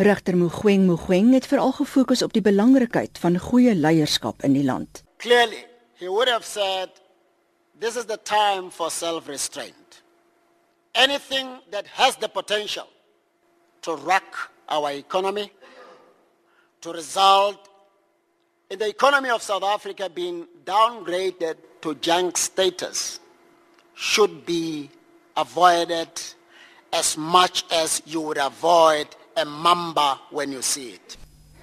Regter Mogoeng Mogoeng het veral gefokus op die belangrikheid van goeie leierskap in die land. Clearly, he would have said this is the time for self-restraint. Anything that has the potential to wreck our economy, to result in the economy of South Africa being downgraded to junk status should be avoided as much as you would avoid a mamba when you see it.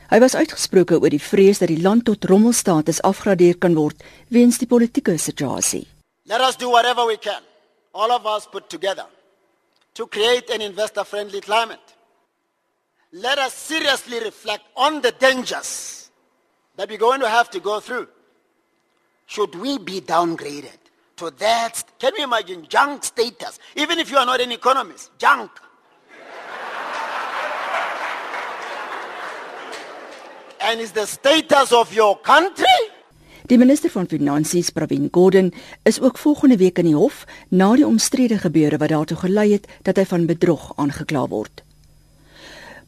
Hy was uitgesproke oor die vrees dat die land tot rommelstatus afgradeer kan word weens die politieke situasie. Let us do whatever we can, all of us put together, to create an investor-friendly climate. Let us seriously reflect on the dangers that we're going to have to go through. Should we be downgraded to that? Can you imagine junk status? Even if you are not an economist, junk. And is the status of your country? Die minister van Finansies, Pravin Gordhan, is ook volgende week in die hof na die omstrede gebeure wat daartoe gelei het dat hy van bedrog aangekla word.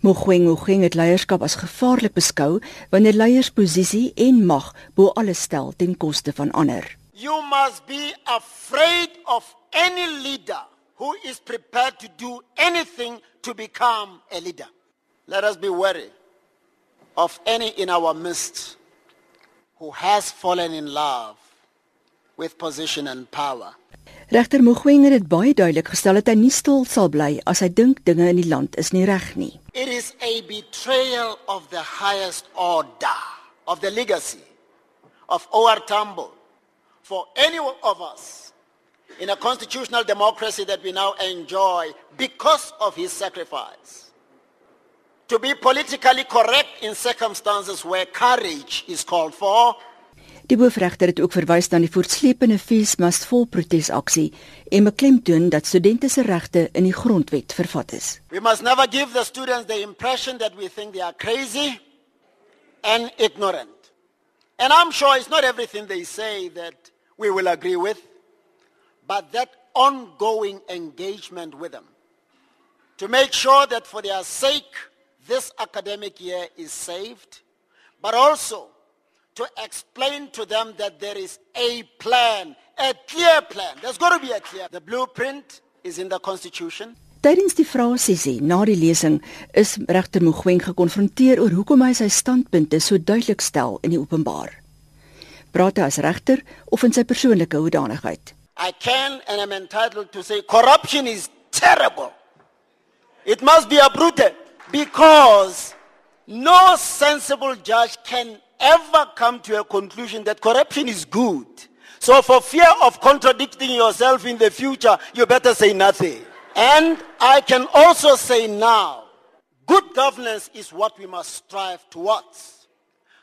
Mogoeng Mogoeng het leierskap as gevaarlik beskou wanneer leiers posisie en mag bo alles stel ten koste van ander. You must be afraid of any leader who is prepared to do anything to become a leader. Let us be wary of any in our midst who has fallen in love with position and power. Regter Mogoeng het baie duidelik gestel dat hy nie stil sal bly as hy dink dinge in die land is nie reg nie. It is a betrayal of the highest order of the legacy of OR Tambo for any of us in a constitutional democracy that we now enjoy because of his sacrifice to be politically correct in circumstances where courage is called for. Die hoofregter het ook verwys na die voortsleepende feesmas vol protesaksie en beklemtoon dat studente se regte in die grondwet vervat is. We must never give the students the impression that we think they are crazy and ignorant. And I'm sure it's not everything they say that we will agree with, but that ongoing engagement with them to make sure that for their sake this academic year is saved, but also to explain to them that there is a plan, a clear plan. There's got to be a clear. The blueprint is in the constitution. Tydens die vraesessie na die lesing is regter Mogoeng gekonfronteer oor hoekom hy sy standpunte so duidelik stel in die openbaar. Praat hy as regter of in sy persoonlike hoedanigheid? I can and am entitled to say corruption is terrible. It must be uprooted. Because no sensible judge can ever come to a conclusion that corruption is good. So for fear of contradicting yourself in the future, you better say nothing. And I can also say now, good governance is what we must strive towards.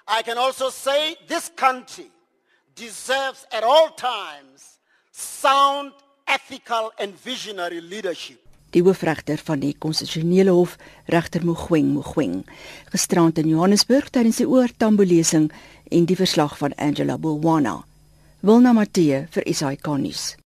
I can also say this country deserves at all times sound, ethical and visionary leadership. Die hoofregter van die konstitusionele hof regter Mogoeng Mogoeng gisterand in Johannesburg tydens die oortambo lesing en die verslag van Angela Bulwana Wilna Matee vir SAK nuus